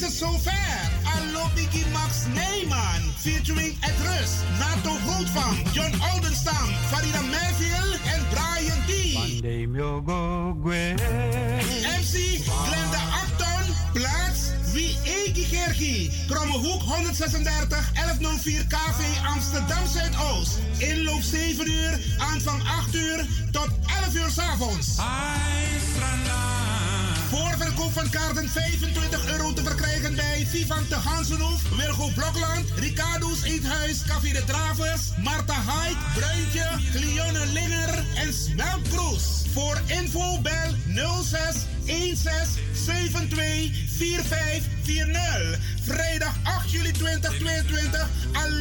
is het zover. Allo Biggie Max Neyman. Featuring Ed Rus, Nato Grootvam, John Oldenstam, Farida Melville en Brian D. MC Glenda Acton. Plaats Wie Egi Gergi. Krommehoek 136 1104 KV Amsterdam Zuidoost. Inloop 7 uur, aanvang 8 uur tot 11 uur s avonds. Van kaarten 25 euro te verkrijgen bij Vivant de Gansenhoef, Wilgo Blokland, Ricardo's Eethuis, Café de Travers, Marta Haik, Bruintje, Cleone Linger en Smeltkroes. Voor info bel 06 16 72 4540. Vrijdag 8 juli 2022 aan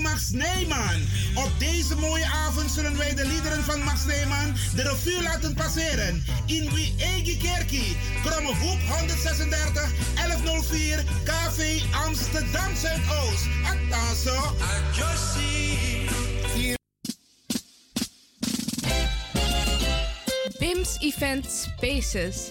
Max Neyman. Op deze mooie avond zullen wij de liederen van Max Neyman de revue laten passeren. In Wie Egi Kerkie, Kromme Hoek 136 1104 KV Amsterdam Zuidoost. Ataso. BIMS Event Spaces.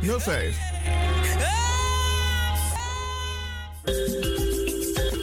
5305.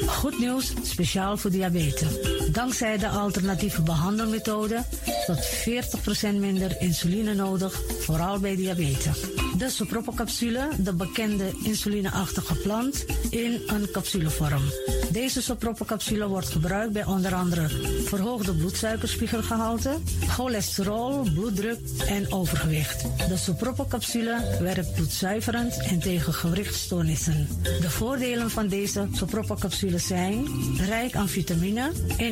Goed nieuws, speciaal voor diabetes. Dankzij de alternatieve behandelmethode tot 40% minder insuline nodig, vooral bij diabetes. De sopropocapsule, de bekende insulineachtige plant, in een capsulevorm. Deze sopropocapsule wordt gebruikt bij onder andere verhoogde bloedsuikerspiegelgehalte, cholesterol, bloeddruk en overgewicht. De sopropocapsule werkt bloedzuiverend en tegen gewrichtstoornissen. De voordelen van deze sopropocapsule zijn rijk aan vitamine,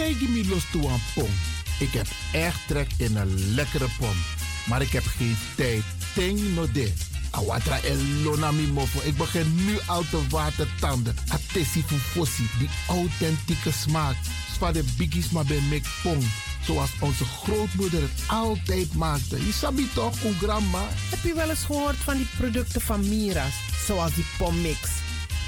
Tegen me los toe aan pom. Ik heb echt trek in een lekkere pom. Maar ik heb geen tijd. Ting no de. Awatra elona mi mofo. Ik begin nu al te watertanden. Atesi fufosi. Die authentieke smaak. Zwa de biggies maar bij mek pom. Zoals onze grootmoeder het altijd maakte. Je sabi toch, grandma? Heb je wel eens gehoord van die producten van Mira's? Zoals die pommix.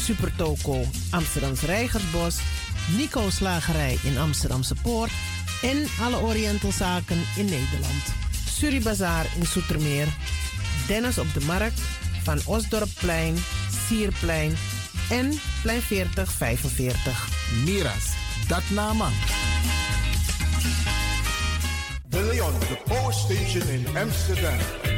Supertoco Amsterdamse Reigersbos, Nico Slagerij in Amsterdamse Poort en alle Orientalzaken in Nederland. Suribazaar in Soetermeer, Dennis op de Markt, Van Osdorpplein, Sierplein en Plein 40 45. Miras, dat nama. De Leon, the Power Station in Amsterdam.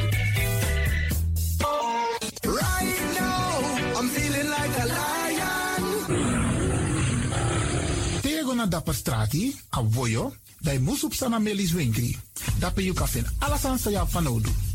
Tego na dapper strati, a voyo, dai musup sana melis winkri. Dapper you kafin alasan sa ya fanodu.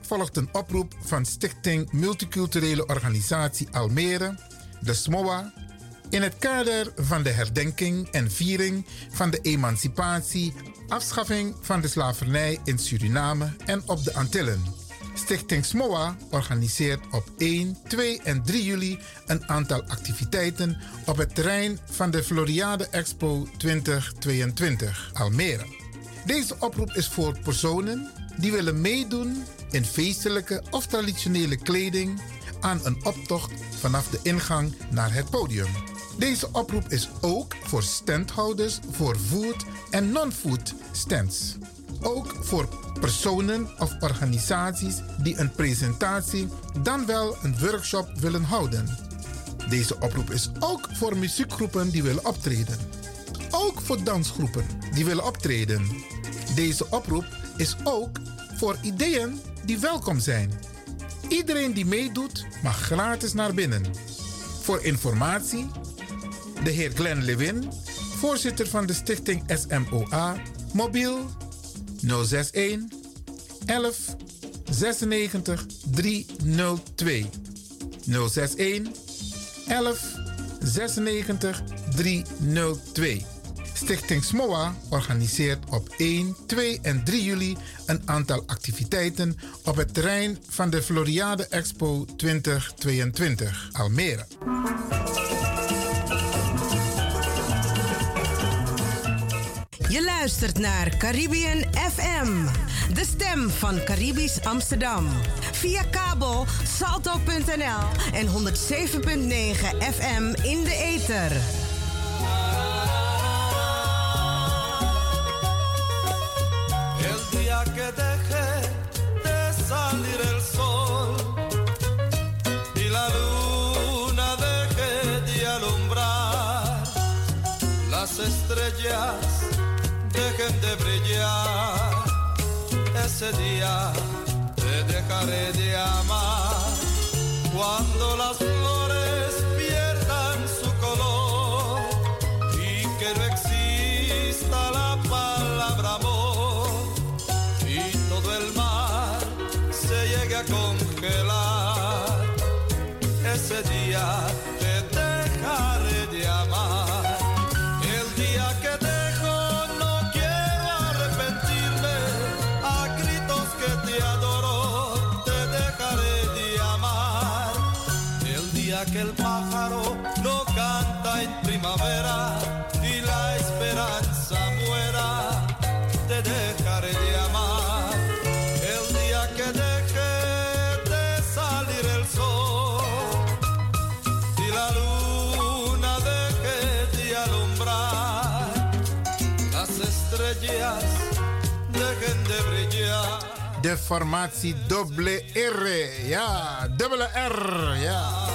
Volgt een oproep van Stichting Multiculturele Organisatie Almere, de SMOA, in het kader van de herdenking en viering van de emancipatie, afschaffing van de slavernij in Suriname en op de Antillen. Stichting SMOA organiseert op 1, 2 en 3 juli een aantal activiteiten op het terrein van de Floriade Expo 2022 Almere. Deze oproep is voor personen die willen meedoen in feestelijke of traditionele kleding aan een optocht vanaf de ingang naar het podium. Deze oproep is ook voor standhouders voor food en non-food stands. Ook voor personen of organisaties die een presentatie dan wel een workshop willen houden. Deze oproep is ook voor muziekgroepen die willen optreden. Ook voor dansgroepen die willen optreden. Deze oproep is ook voor ideeën die welkom zijn. Iedereen die meedoet mag gratis naar binnen. Voor informatie, de heer Glenn Lewin, voorzitter van de stichting SMOA, mobiel 061 11 96 302. 061 11 96 302. Stichting SMOA organiseert op 1, 2 en 3 juli een aantal activiteiten op het terrein van de Floriade Expo 2022 Almere. Je luistert naar Caribbean FM, de stem van Caribisch Amsterdam. Via kabel salto.nl en 107.9 FM in de ether. dejen de brillar. Ese día te dejaré de amar. Cuando las flores pierdan su color y que no exista la palabra amor y todo el mar se llegue a congelar. Ese día de formatie dubbele R. Ja, dubbele R. Ja.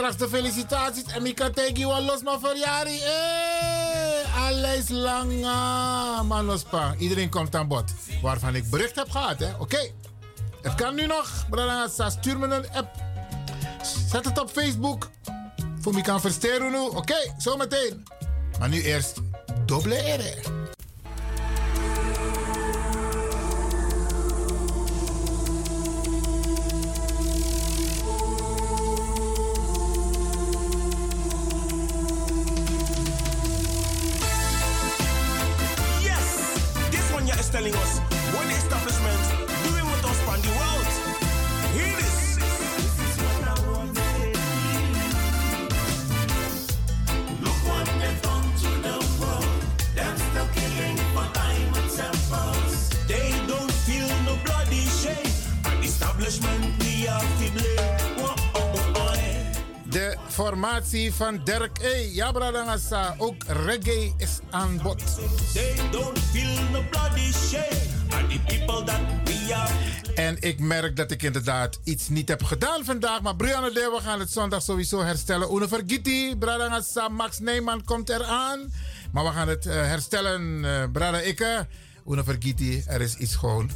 Straks de felicitaties. En ik kan tegen je los maar verjaring. Eh, alles lang. Manospa. Iedereen komt aan bod. Waarvan ik bericht heb gehad. Oké. Okay. Het kan nu nog. Brada, stuur me een app. Zet het op Facebook. Voor me kan versteren nu. Oké, zometeen. Maar nu eerst dubbele R. formatie van Dirk E. Ja, Bradangasa. Ook reggae is aan bod. They don't feel no bloody shame. And the people that we are. En ik merk dat ik inderdaad iets niet heb gedaan vandaag. Maar Brianna de, we gaan het zondag sowieso herstellen. Une vergiti, Bradangasa, Max Neyman komt eraan. Maar we gaan het uh, herstellen, uh, Brada Ikke. Une vergiti, er is iets gewoon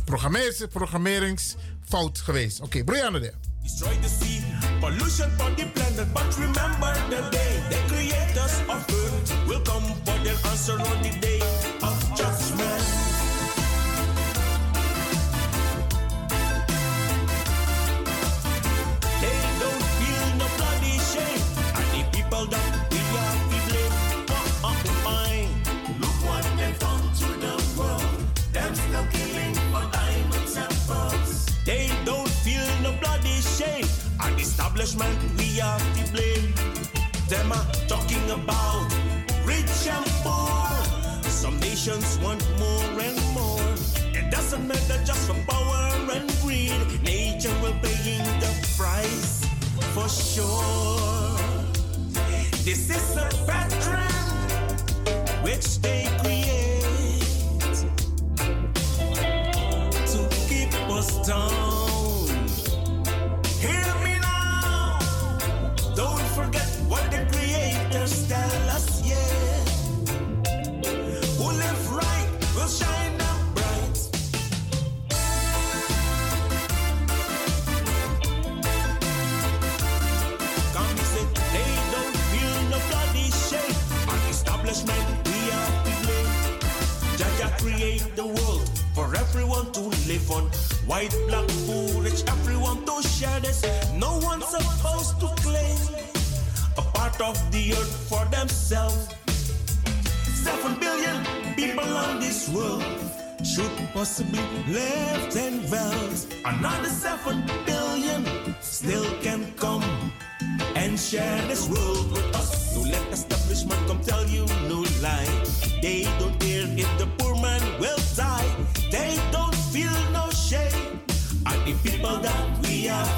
programmeringsfout geweest. Oké, okay, Brianna de. Destroy the sea, pollution for the planet. But remember the day the creators of earth will come for their answer on the day establishment we have to blame. Them are talking about rich and poor. Some nations want more and more. It doesn't matter just for power and greed. Nature will paying the price for sure. This is a pattern which they create to keep us down. Of the earth for themselves. Seven billion people on this world should possibly live in wealth. Another seven billion still can come and share this world with us. No let establishment come tell you no lie. They don't care if the poor man will die. They don't feel no shame. And the people that we have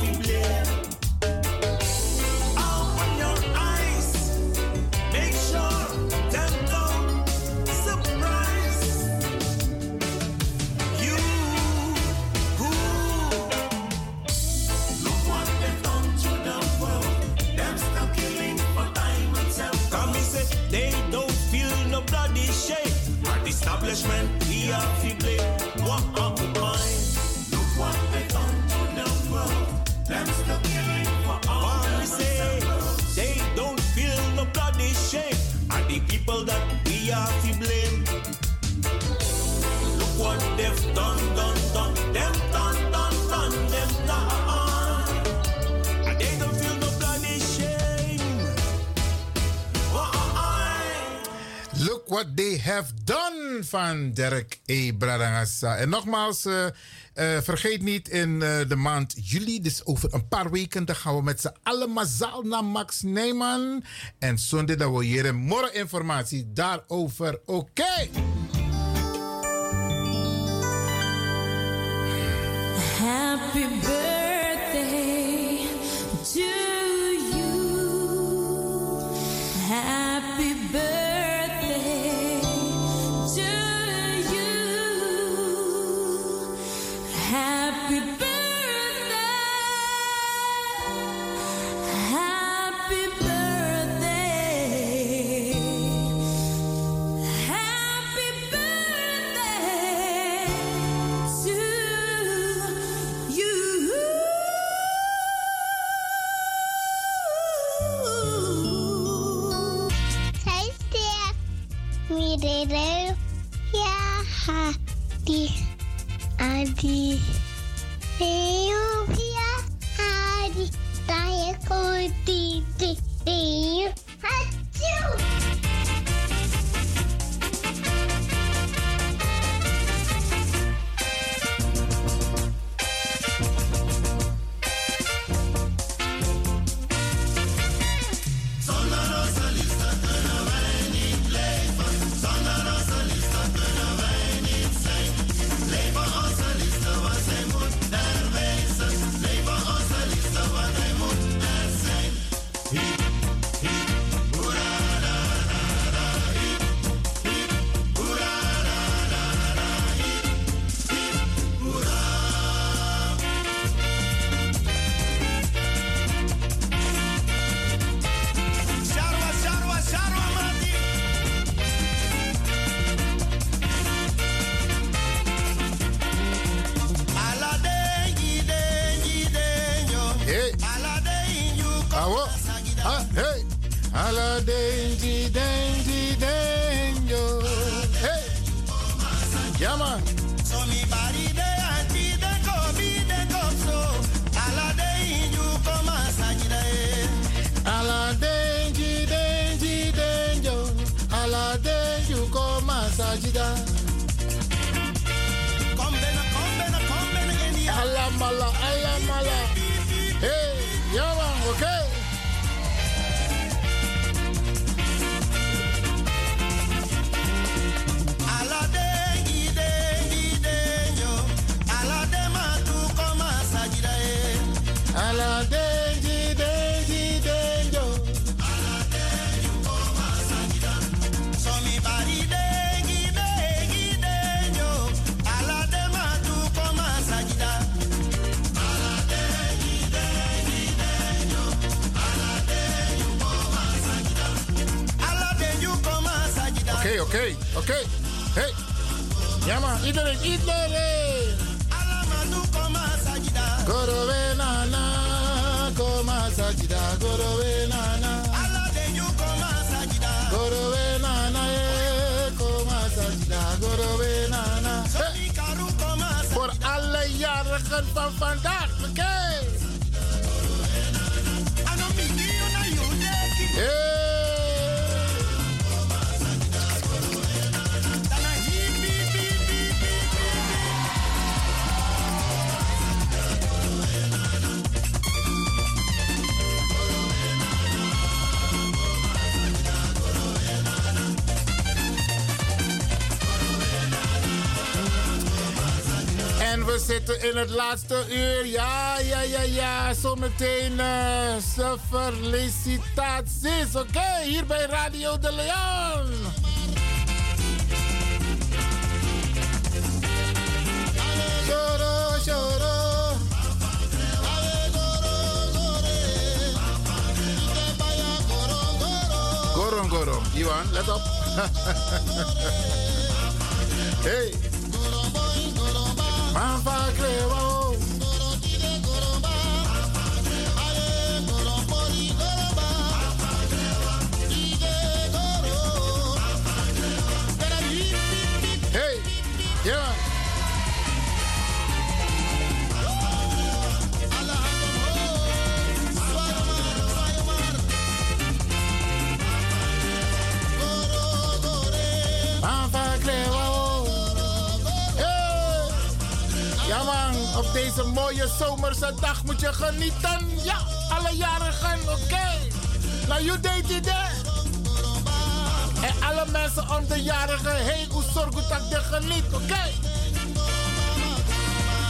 Look what they have done van Derek E. Bradangassa. En nogmaals, eh, eh, vergeet niet in eh, de maand juli, dus over een paar weken, dan gaan we met z'n allen zal naar Max Neyman. En zondag dan wil je morgen informatie daarover. Oké. Happy birthday. Jackson from Van Dijk. McKay. we zitten in het laatste uur. Ja, ja, ja, ja. Zometeen eh, uh, felicitaties. Oké, hier bij Radio de Leon. Goron, goron, Iwan, let op. hey. I'm a deze mooie zomerse dag moet je genieten. Ja, alle jarigen, oké. Nou, you deed it En alle mensen om de jarigen heen, hoe zorg dat je geniet, oké?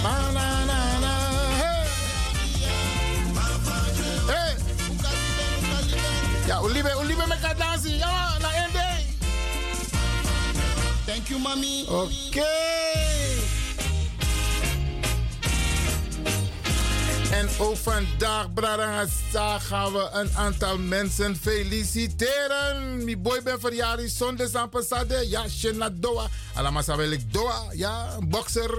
Banana, hey. Hey. Ja, Olive, Olive met dansen. Ja, naar één day. Thank you, mami. Oké. En ook vandaag, Bradangasa, gaan we een aantal mensen feliciteren. Mi boy ben verjaardag zondag aan passade. Ja, Shena Doa. Allemaal wil ik Doa. Ja, een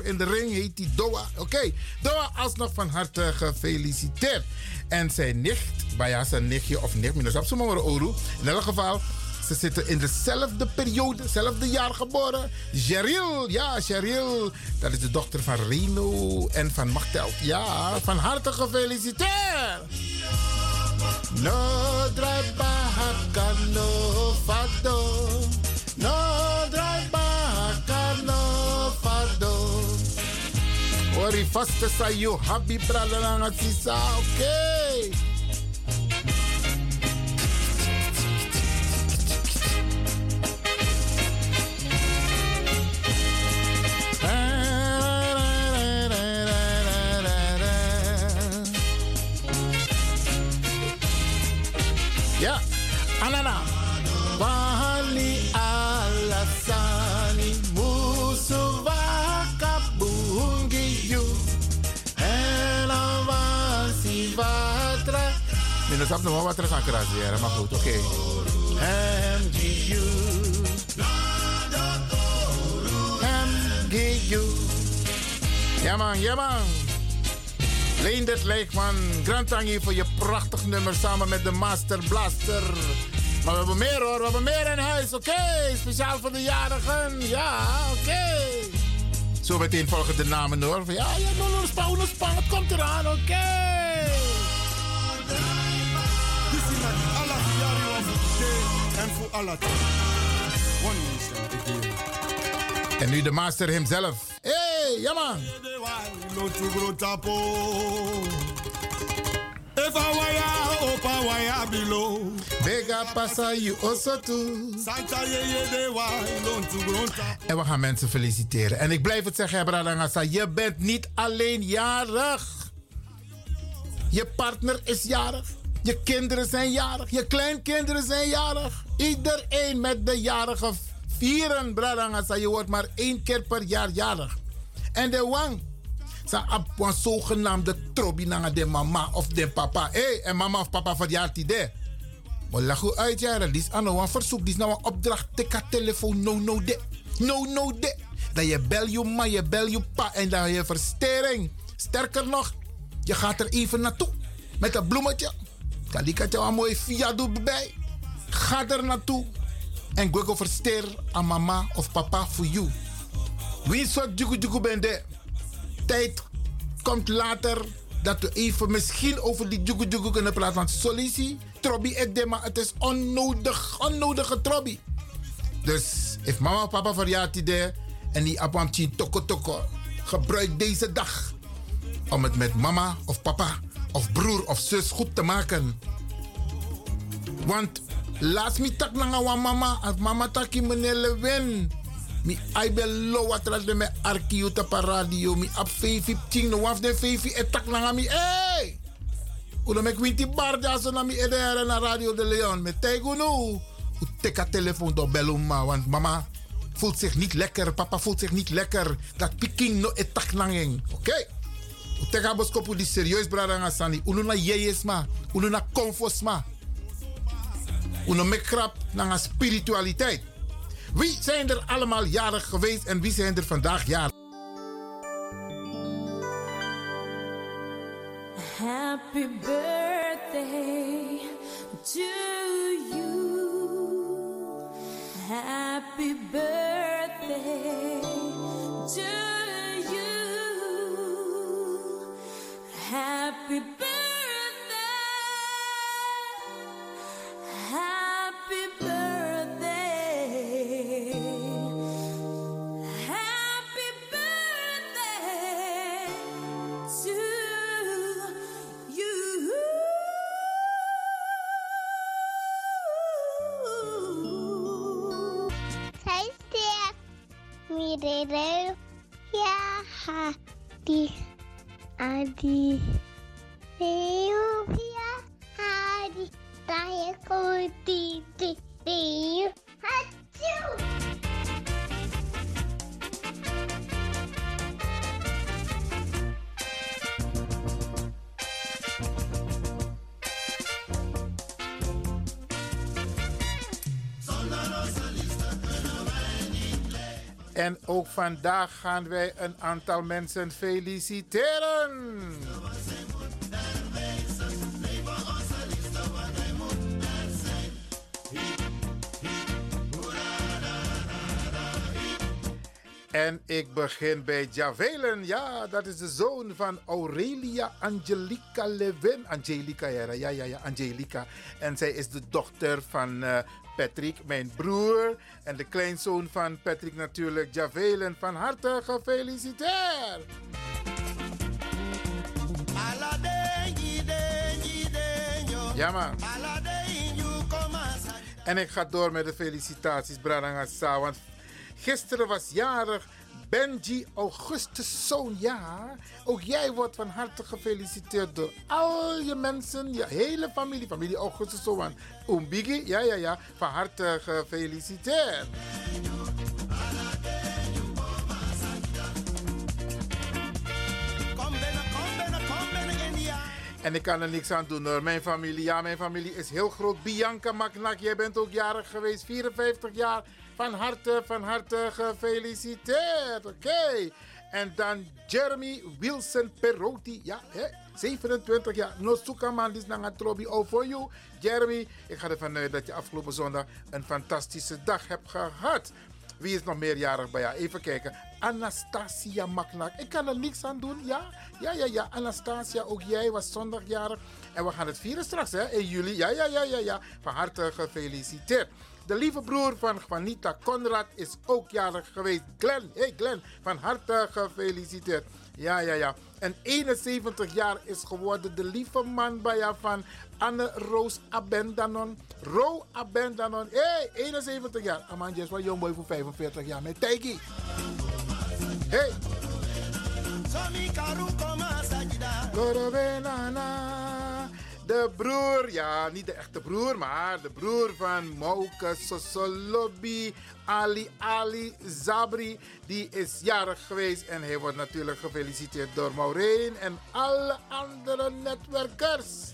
in de ring heet die Doa. Oké, Doa alsnog van harte gefeliciteerd. En zijn nicht, bij zijn nichtje of nicht, minus op Oru. In elk geval, ze zitten in dezelfde periode, hetzelfde jaar geboren. Cheryl, ja, Cheryl. Dat is de dochter van Rino en van Machteld. Ja, van harte gefeliciteerd. No back, no fado. No back, no fado. Ori vaste sa you happy brother na sisa, oké. Ja, Dat is nog wat terug aan kraseren, maar goed, oké. MGU. MGU. Ja man, ja man. Leendert Leekman, Grand Tangi voor je prachtig nummer samen met de Master Blaster. Maar we hebben meer hoor, we hebben meer in huis, oké? Speciaal voor de jarigen, ja, oké. Zo meteen volgen de namen hoor. Ja, ja, no, no, spa, no, spa, het komt eraan, oké. En nu de master himself. Hé, hey. Bega you also too. En we gaan mensen feliciteren. En ik blijf het zeggen, Bradangasa, je bent niet alleen jarig. Je partner is jarig. Je kinderen zijn jarig. Je kleinkinderen zijn jarig. Iedereen met de jarige vieren, Bradangasa. Je wordt maar één keer per jaar jarig. En de wang. Ap wan zogenaamde trobi naar de mama of de papa. Hey, en mama of papa verjaart die de. Maar lag u uit, ja. Dit is ano een verzoek. Dit is nou een opdracht. Tikka telefoon. No, no, de. No, no, de. Dat je bel je ma, je bel je pa. En dan je verstering. Sterker nog, je gaat er even naartoe. Met een bloemetje. Kalikatje een mooi via bij. Ga er naartoe. En go versteer aan mama of papa voor you. Wie soort jugu ben de? Tijd komt later dat we even misschien over die jugu jugu kunnen praten. Want solutie, trobby ek maar het is onnodig, onnodige trobby. Dus, if mama of papa verjaart die en die apamtje toko toko, gebruik deze dag om het met mama of papa of broer of zus goed te maken. Want laat me tak nanga mama, als mama taki meneer Lewin. Mi ai bel lo wat de me arkiu ta pa radio mi ap fefi ting no waf de fefi etak nanga mi hey. Uno me kwinti barda na mi edere na radio de Leon met tego no. U teka telefoon do beluma want mama voelt zich niet lekker, papa voelt zich niet lekker. Dat piking no etak nangeng. Oké? Okay? U teka boskopu di serieus brada nga sani. Uno na yeyes ma, na konfos ma. Krap na spiritualiteit. Wie zijn er allemaal jarig geweest en wie zijn er vandaag jarig? Happy birthday to you. Happy birthday to you. Happy birthday. Happy birthday. Happy birthday to you. Taste it. Mirereu. Yeah. Happy. Adi. Veio via Adi. Tá recontido. Veio. Atiu! En ook vandaag gaan wij een aantal mensen feliciteren. En ik begin bij Javelen. Ja, dat is de zoon van Aurelia Angelica Levin. Angelica, ja, ja, ja, Angelica. En zij is de dochter van eh, Patrick, mijn broer. En de kleinzoon van Patrick natuurlijk, Javelen. Van harte gefeliciteerd. Ja, man. En ik ga door met de felicitaties, Bradangasa. Want gisteren was jarig Benji Augustus. Ja, ook jij wordt van harte gefeliciteerd door al je mensen, je hele familie. Familie Augustus. Umbigi, ja, ja, ja. Van harte gefeliciteerd. En ik kan er niks aan doen hoor. Mijn familie, ja, mijn familie is heel groot. Bianca Maknak, jij bent ook jarig geweest, 54 jaar. Van harte, van harte gefeliciteerd. Oké. En dan Jeremy Wilson Perotti, ja, hè, 27 jaar. Nosuka man, dit is Trobi. Oh, for you. Jeremy, ik ga ervan uit dat je afgelopen zondag een fantastische dag hebt gehad. Wie is nog meerjarig bij jou? Even kijken. Anastasia Maknak. Ik kan er niks aan doen, ja? Ja, ja, ja. Anastasia, ook jij was zondagjarig. En we gaan het vieren straks, hè? In juli. Ja, ja, ja, ja, ja. Van harte gefeliciteerd. De lieve broer van Juanita Conrad is ook jarig geweest. Glenn, hey Glenn, van harte gefeliciteerd. Ja, ja, ja. En 71 jaar is geworden de lieve man bij jou van Anne Roos Abendanon. Ro Abendanon. Hé, hey, 71 jaar. Aman, just wel jongboy voor 45 jaar met Taiki. Hey. De broer, ja, niet de echte broer, maar de broer van Mauke Sosolobi, Ali Ali Zabri, die is jarig geweest en hij wordt natuurlijk gefeliciteerd door Maureen en alle andere netwerkers.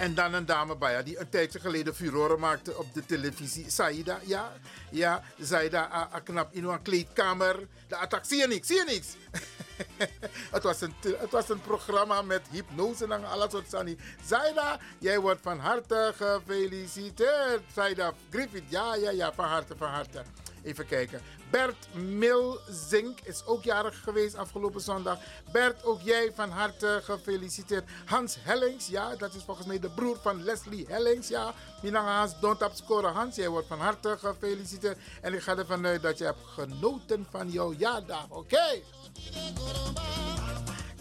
En dan een dame bij die een tijdje geleden furoren maakte op de televisie. Saida, ja. Ja, Saida, a, a knap in een kleedkamer. De attack, zie je niks, zie je niks. het, was een, het was een programma met hypnose en alles soort sani. Zaida, jij wordt van harte gefeliciteerd. Zaida Griffith, ja, ja, ja, van harte, van harte. Even kijken. Bert Milzink is ook jarig geweest afgelopen zondag. Bert, ook jij van harte gefeliciteerd. Hans Hellings, ja, dat is volgens mij de broer van Leslie Hellings, ja. Minanga Hans, don't up scoren. Hans, jij wordt van harte gefeliciteerd. En ik ga ervan uit dat je hebt genoten van jouw jaardag, oké?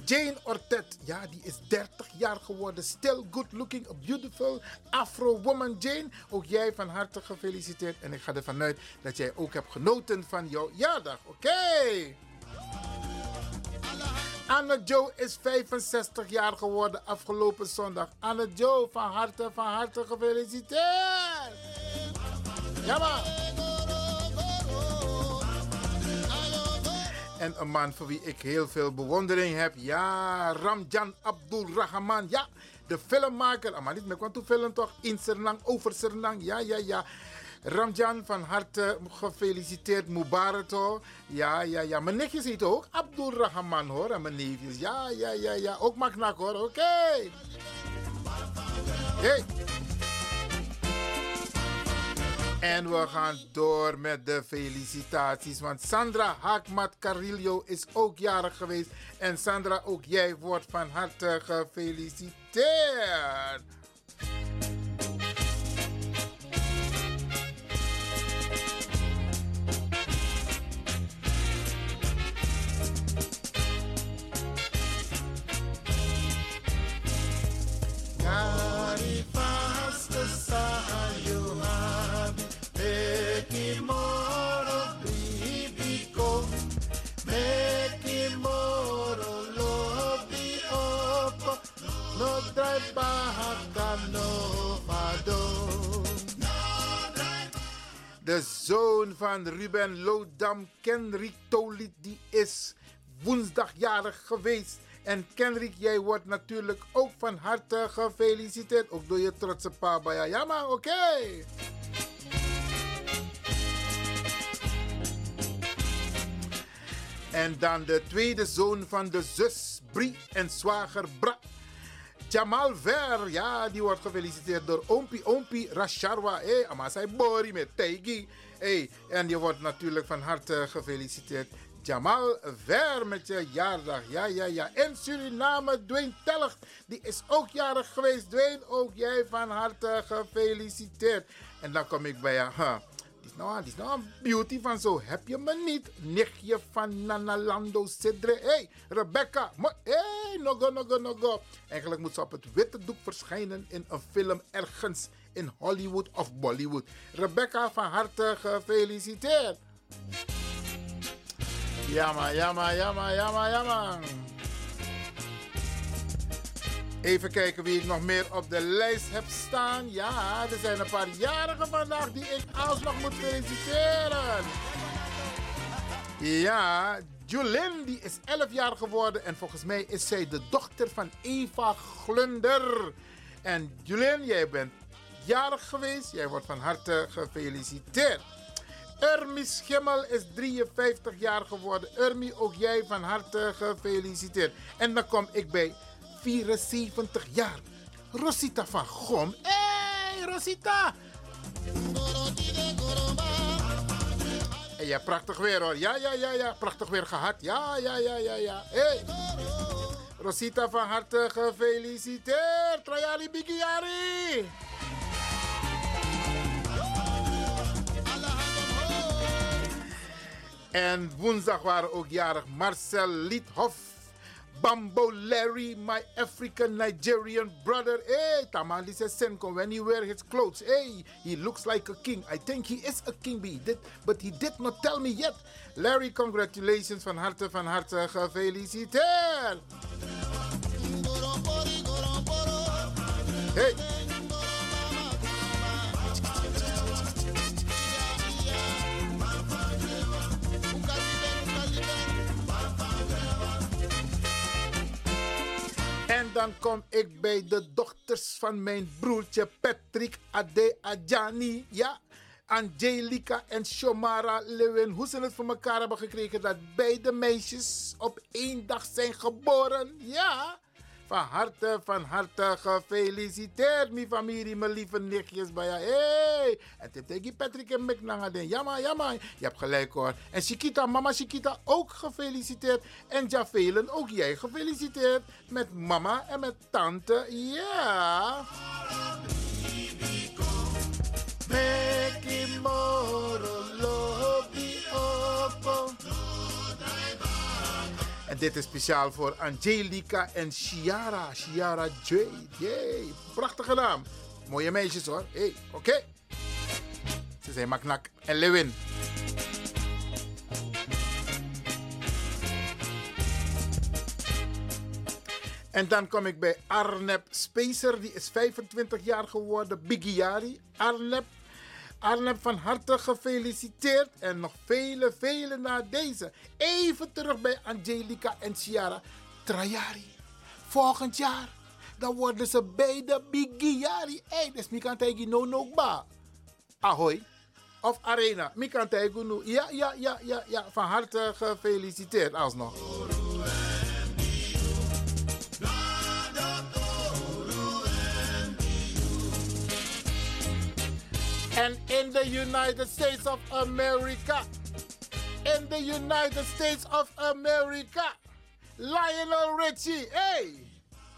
Jane Ortet, ja, die is 30 jaar geworden. Still good looking, a beautiful Afro woman. Jane, ook jij van harte gefeliciteerd. En ik ga ervan uit dat jij ook hebt genoten van jouw jaardag. Oké. Anne Joe is 65 jaar geworden afgelopen zondag. Anne Joe, van harte, van harte gefeliciteerd. Ja, man. En een man voor wie ik heel veel bewondering heb. Ja, Ramjan Abdul Rahman. Ja, de filmmaker. Ah, Maar niet meer kwam toe toch? In Sernang, over Sernang. Ja, ja, ja. Ramjan, van harte gefeliciteerd. Mubarato. Ja, ja, ja. Mijn nichtjes heet ook Abdul Rahman hoor. En mijn neefjes. Ja, ja, ja, ja. Ook Magnak hoor. Oké. Hey. En we gaan door met de felicitaties. Want Sandra Hakmat Carillo is ook jarig geweest. En Sandra, ook jij wordt van harte gefeliciteerd. Zoon van Ruben Lodam, Kenrik Tolit, die is woensdag jarig geweest. En Kenrik, jij wordt natuurlijk ook van harte gefeliciteerd. Ook door je trotse pa Bayayama, oké? En dan de tweede zoon van de zus Brie en zwager Bra. Jamal Ver, ja, die wordt gefeliciteerd door Ompi Ompi Rasharwa. Hé, hey, Amasai Bori met Teigi. Hey, en die wordt natuurlijk van harte gefeliciteerd. Jamal Ver met je jaardag. Ja, ja, ja. En Suriname, Dwayne Tellig. Die is ook jarig geweest. Dwayne, ook jij van harte gefeliciteerd. En dan kom ik bij je. Die is nou, is nou een beauty van zo. Heb je me niet? Nichtje van Nanalando Sidre. hey, Rebecca. Hey, nogo, nogo, nogo. Eigenlijk moet ze op het witte doek verschijnen in een film ergens in Hollywood of Bollywood. Rebecca, van harte gefeliciteerd. Jammer, jammer, jammer, jammer, jammer. Even kijken wie ik nog meer op de lijst heb staan. Ja, er zijn een paar jarigen vandaag die ik alsnog moet feliciteren. Ja, Julien die is 11 jaar geworden en volgens mij is zij de dochter van Eva Glunder. En Julien, jij bent jarig geweest. Jij wordt van harte gefeliciteerd. Ermi Schimmel is 53 jaar geworden. Ermi, ook jij van harte gefeliciteerd. En dan kom ik bij 74 jaar. Rosita van Gom. Hé, hey, Rosita! En ja, prachtig weer hoor. Ja, ja, ja, ja. Prachtig weer gehad. Ja, ja, ja, ja, ja. Hey. Rosita van harte gefeliciteerd. Trajali Bigiari. En woensdag waren ook jarig Marcel Liedhoff. Bambo Larry, my African Nigerian brother. Hey, Tamali Senko when he wear his clothes. Hey, he looks like a king. I think he is a king, but he did, but he did not tell me yet. Larry, congratulations van harte, van harte gefeliciteerd. Hey. Dan kom ik bij de dochters van mijn broertje Patrick Ade Adjani. Ja, Angelica en Shomara Lewin. Hoe ze het voor elkaar hebben gekregen dat beide meisjes op één dag zijn geboren. Ja, van harte, van harte gefeliciteerd, mijn familie, mijn lieve nichtjes bij jou. Hey! En tegen Patrick en McNanga. Jamma, jamma. Je hebt gelijk hoor. En Chiquita, mama Chiquita ook gefeliciteerd. En Javelen, ook jij gefeliciteerd. Met mama en met tante. Ja. Meki En dit is speciaal voor Angelica en Chiara. Chiara J. Yay. Prachtige naam. Mooie meisjes hoor. Hey, oké. Ze zijn Maknak en Lewin. En dan kom ik bij Arnep Spacer. Die is 25 jaar geworden. Bigiari. Arnep. Arnep van harte gefeliciteerd. En nog vele, vele na deze. Even terug bij Angelica en Ciara. Trajari. Volgend jaar. Dan worden ze beide Bigiari. Hey, dus kan tegen no no ba. Ahoy. Of Arena. Mi kan tegen no. Ja, ja, ja, ja, ja. Van harte gefeliciteerd alsnog. And in the United States of America, in the United States of America, Lionel Richie, hey,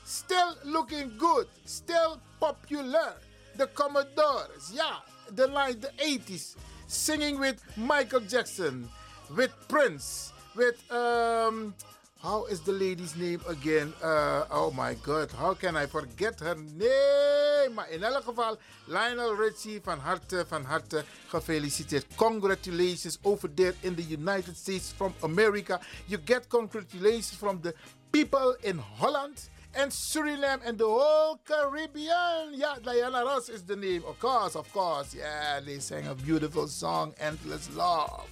still looking good, still popular. The Commodores, yeah, the line, the 80s, singing with Michael Jackson, with Prince, with um, how is the lady's name again? Uh, oh my god, how can I forget her name? Maar in elk geval, Lionel Richie, van harte, van harte gefeliciteerd. Congratulations over there in the United States from America. You get congratulations from the people in Holland, and Suriname and the whole Caribbean. Yeah, Diana Ross is the name. Of course, of course. Yeah, they sang a beautiful song, Endless Love.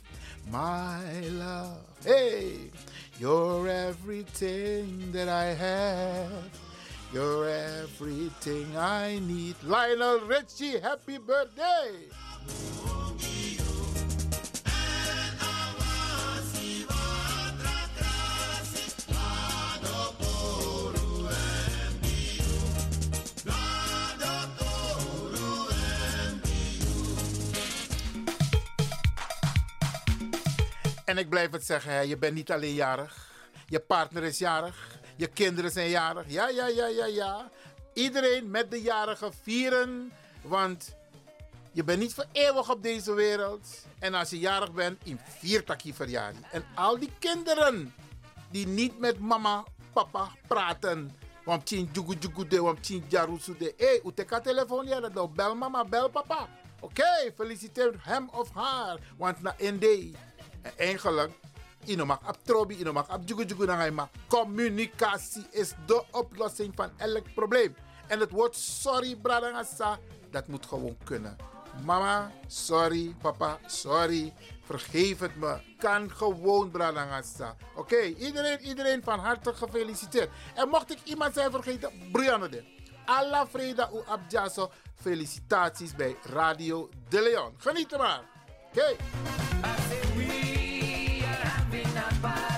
My love. Hey, you're everything that I have. You're everything I need. Lionel Richie, happy birthday. En ik blijf het zeggen, hè, je bent niet alleen jarig. Je partner is jarig. Je kinderen zijn jarig. Ja, ja, ja, ja, ja. Iedereen met de jarigen vieren. Want je bent niet voor eeuwig op deze wereld. En als je jarig bent, in vier takkie verjaardag. En al die kinderen die niet met mama, papa praten. Want tien jugu de, want tien jarusu de. Hé, hey, uteka telefoon ja, dat bel mama, bel papa. Oké, feliciteer hem of haar. Want na day. En eigenlijk, ino mag abtrobi, ino mag abjugu jugu na communicatie is de oplossing van elk probleem. En het woord sorry, bradangasa, dat moet gewoon kunnen. Mama, sorry. Papa, sorry. Vergeef het me. Kan gewoon, bradangasa. Oké, iedereen, iedereen van harte gefeliciteerd. En mocht ik iemand zijn vergeten, Brianne de. Alla Freda u Abjaso. Felicitaties bij Radio De Leon. Geniet er maar. Oké. Bye.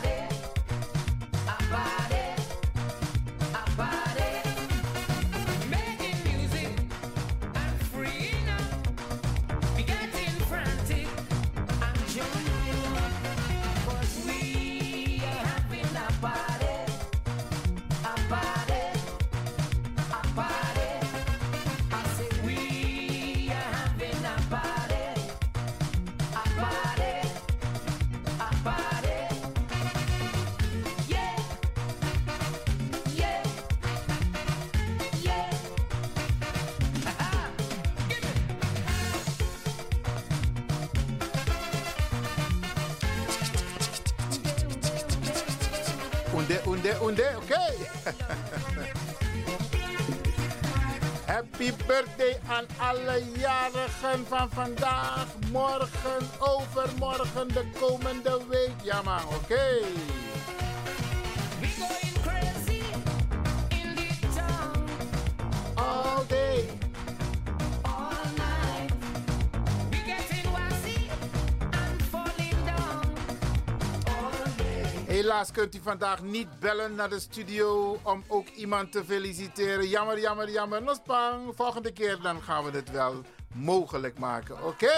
Happy birthday aan alle jarigen van vandaag, morgen, overmorgen, de komende week. Ja man, oké. All day. Helaas kunt u vandaag niet bellen naar de studio om ook iemand te feliciteren. Jammer, jammer, jammer. Nospang. Volgende keer dan gaan we het wel mogelijk maken. Oké.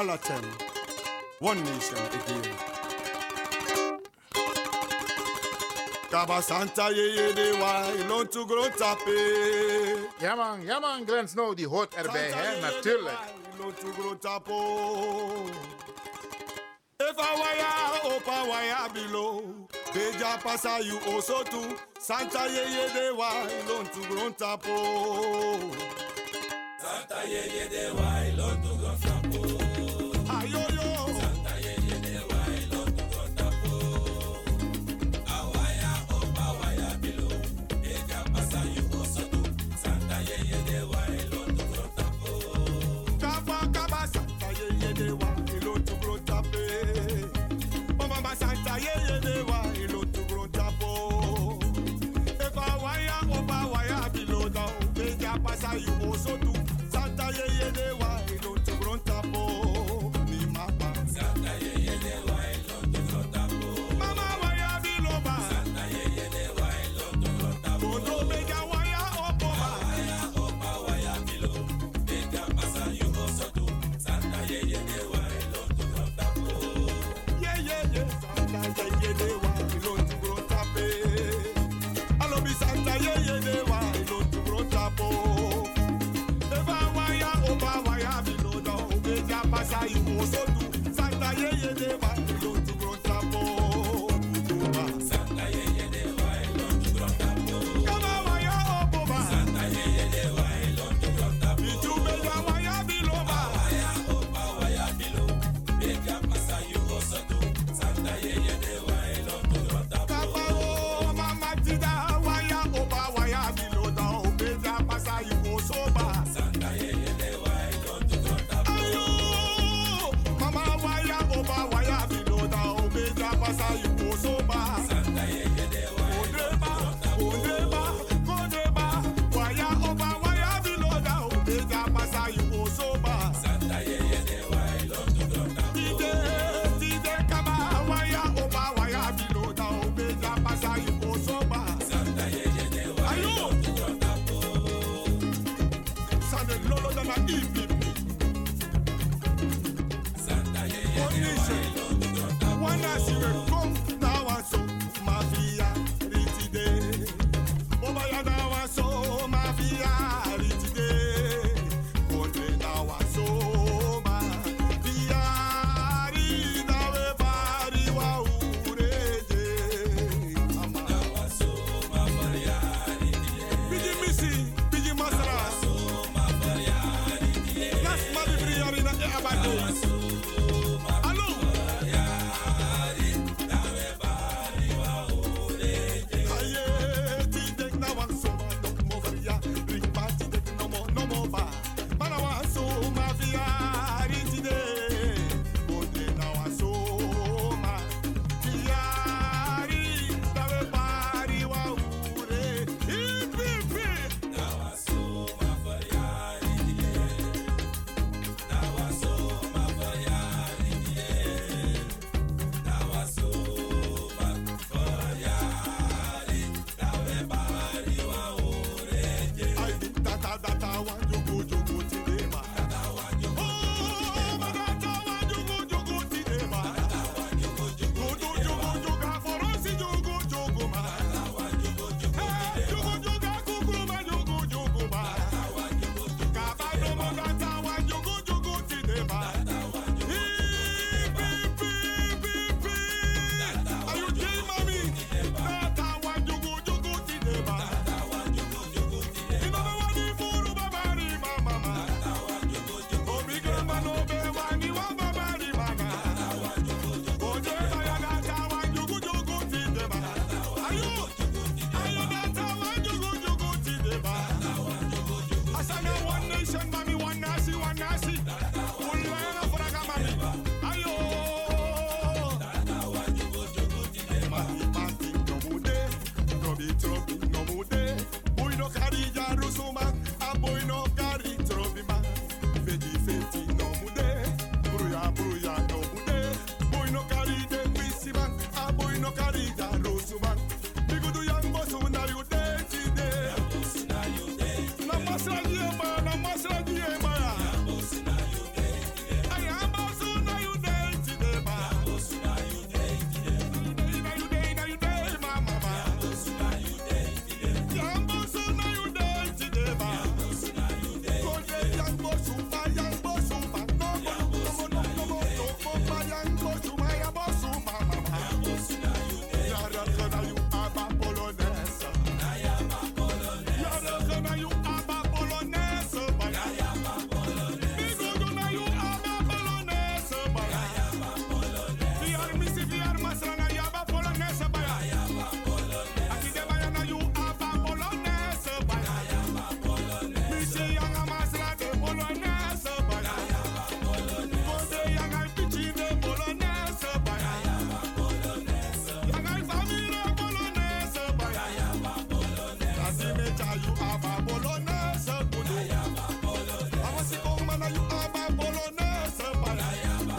all of them. One nation again. Kaba Santa yeye de wai, loon to grow tape. Ja man, ja Glenn Snow the hot erbij Santa hè, natuurlijk. Loon to grow tapo. If I wire, up I wire below. Deja pasa you also too. Santa yeye de wai, loon to grow tapo. Santa yeye de wai, loon to grow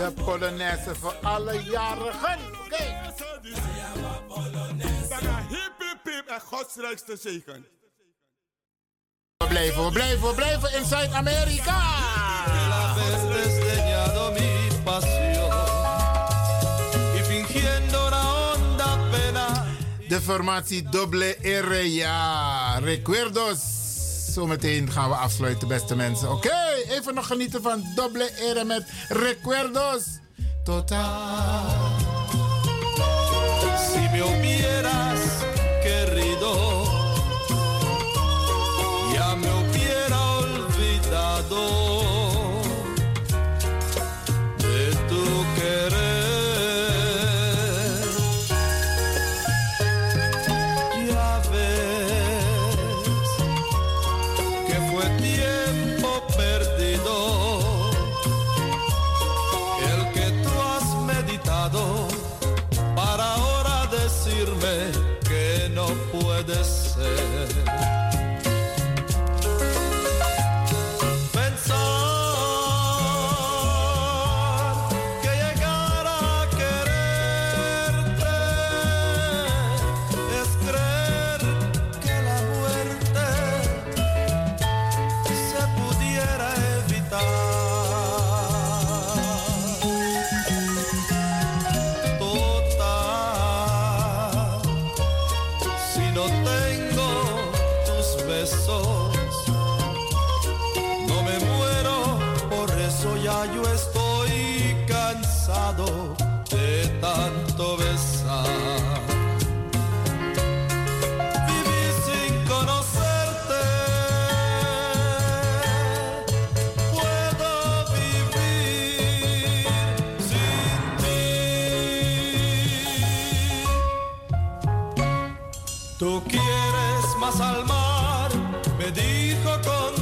De Polonaise voor alle jarigen. Oké. Hip hip hip en godsrijkste zegen. We blijven, we blijven, we blijven in Zuid-Amerika. De formatie Doble R, ja. Recuerdos. Zometeen gaan we afsluiten, beste mensen. Oké, even nog genieten van Doble R met Recuerdos. Totaal. si Tú quieres más al mar, me dijo con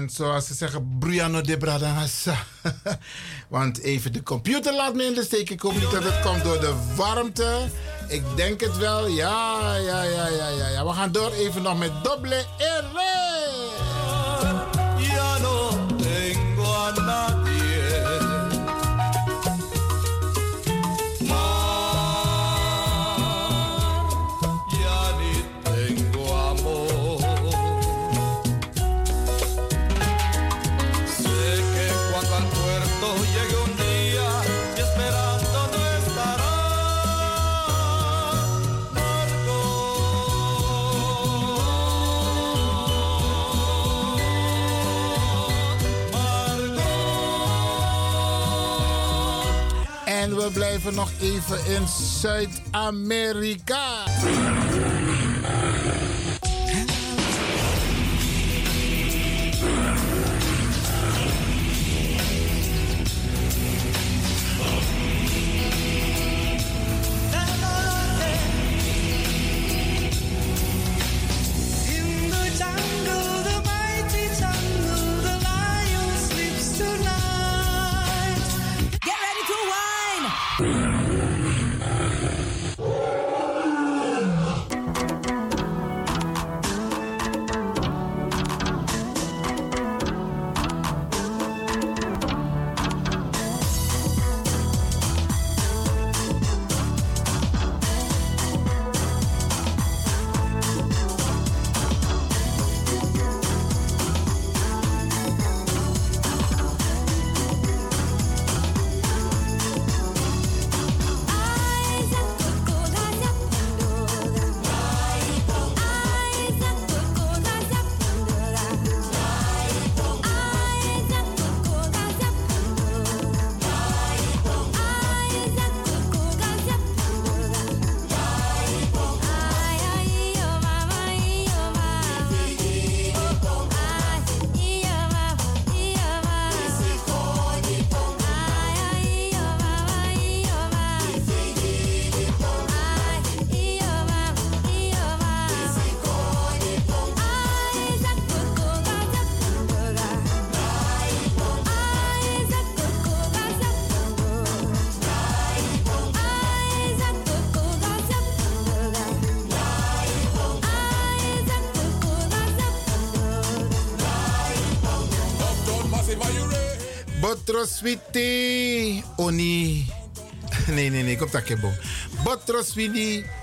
En zoals ze zeggen, Briano de Bradangasa. Want even de computer laat me in de steek. Ik hoop niet dat het komt door de warmte. Ik denk het wel. Ja, ja, ja, ja, ja. ja. We gaan door even nog met Doble R. Ya no tengo blijven nog even in Zuid-Amerika. Botro. Oni. Nee, nee, nee, kom tak kebo. Botro.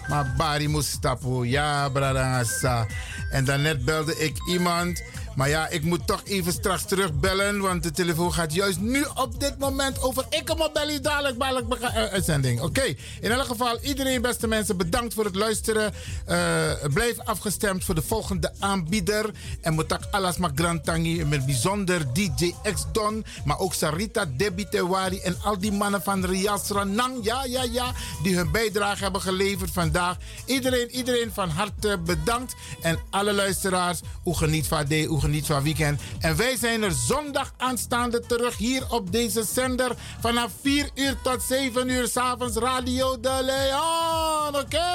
Maar Bari stappen. Ja, bradangasa. En daarnet belde ik iemand. Maar ja, ik moet toch even straks terugbellen. Want de telefoon gaat juist nu op dit moment over. Ik op bellen dadelijk bij uh, uitzending. Oké, in elk geval, iedereen, beste mensen, bedankt voor het luisteren. Eh, blijf afgestemd voor de volgende aanbieder. En Motak Alas Magrantangi. Met bijzonder DJ X Don. Maar ook Sarita Debbie Tewari. En al die mannen van Rias Ranang. Ja, ja, ja. Die hun bijdrage hebben geleverd vandaag. Iedereen, iedereen van harte bedankt. En alle luisteraars, hoe geniet van de, geniet van weekend. En wij zijn er zondag aanstaande terug hier op deze zender. Vanaf 4 uur tot 7 uur s'avonds Radio de Leon. Oké.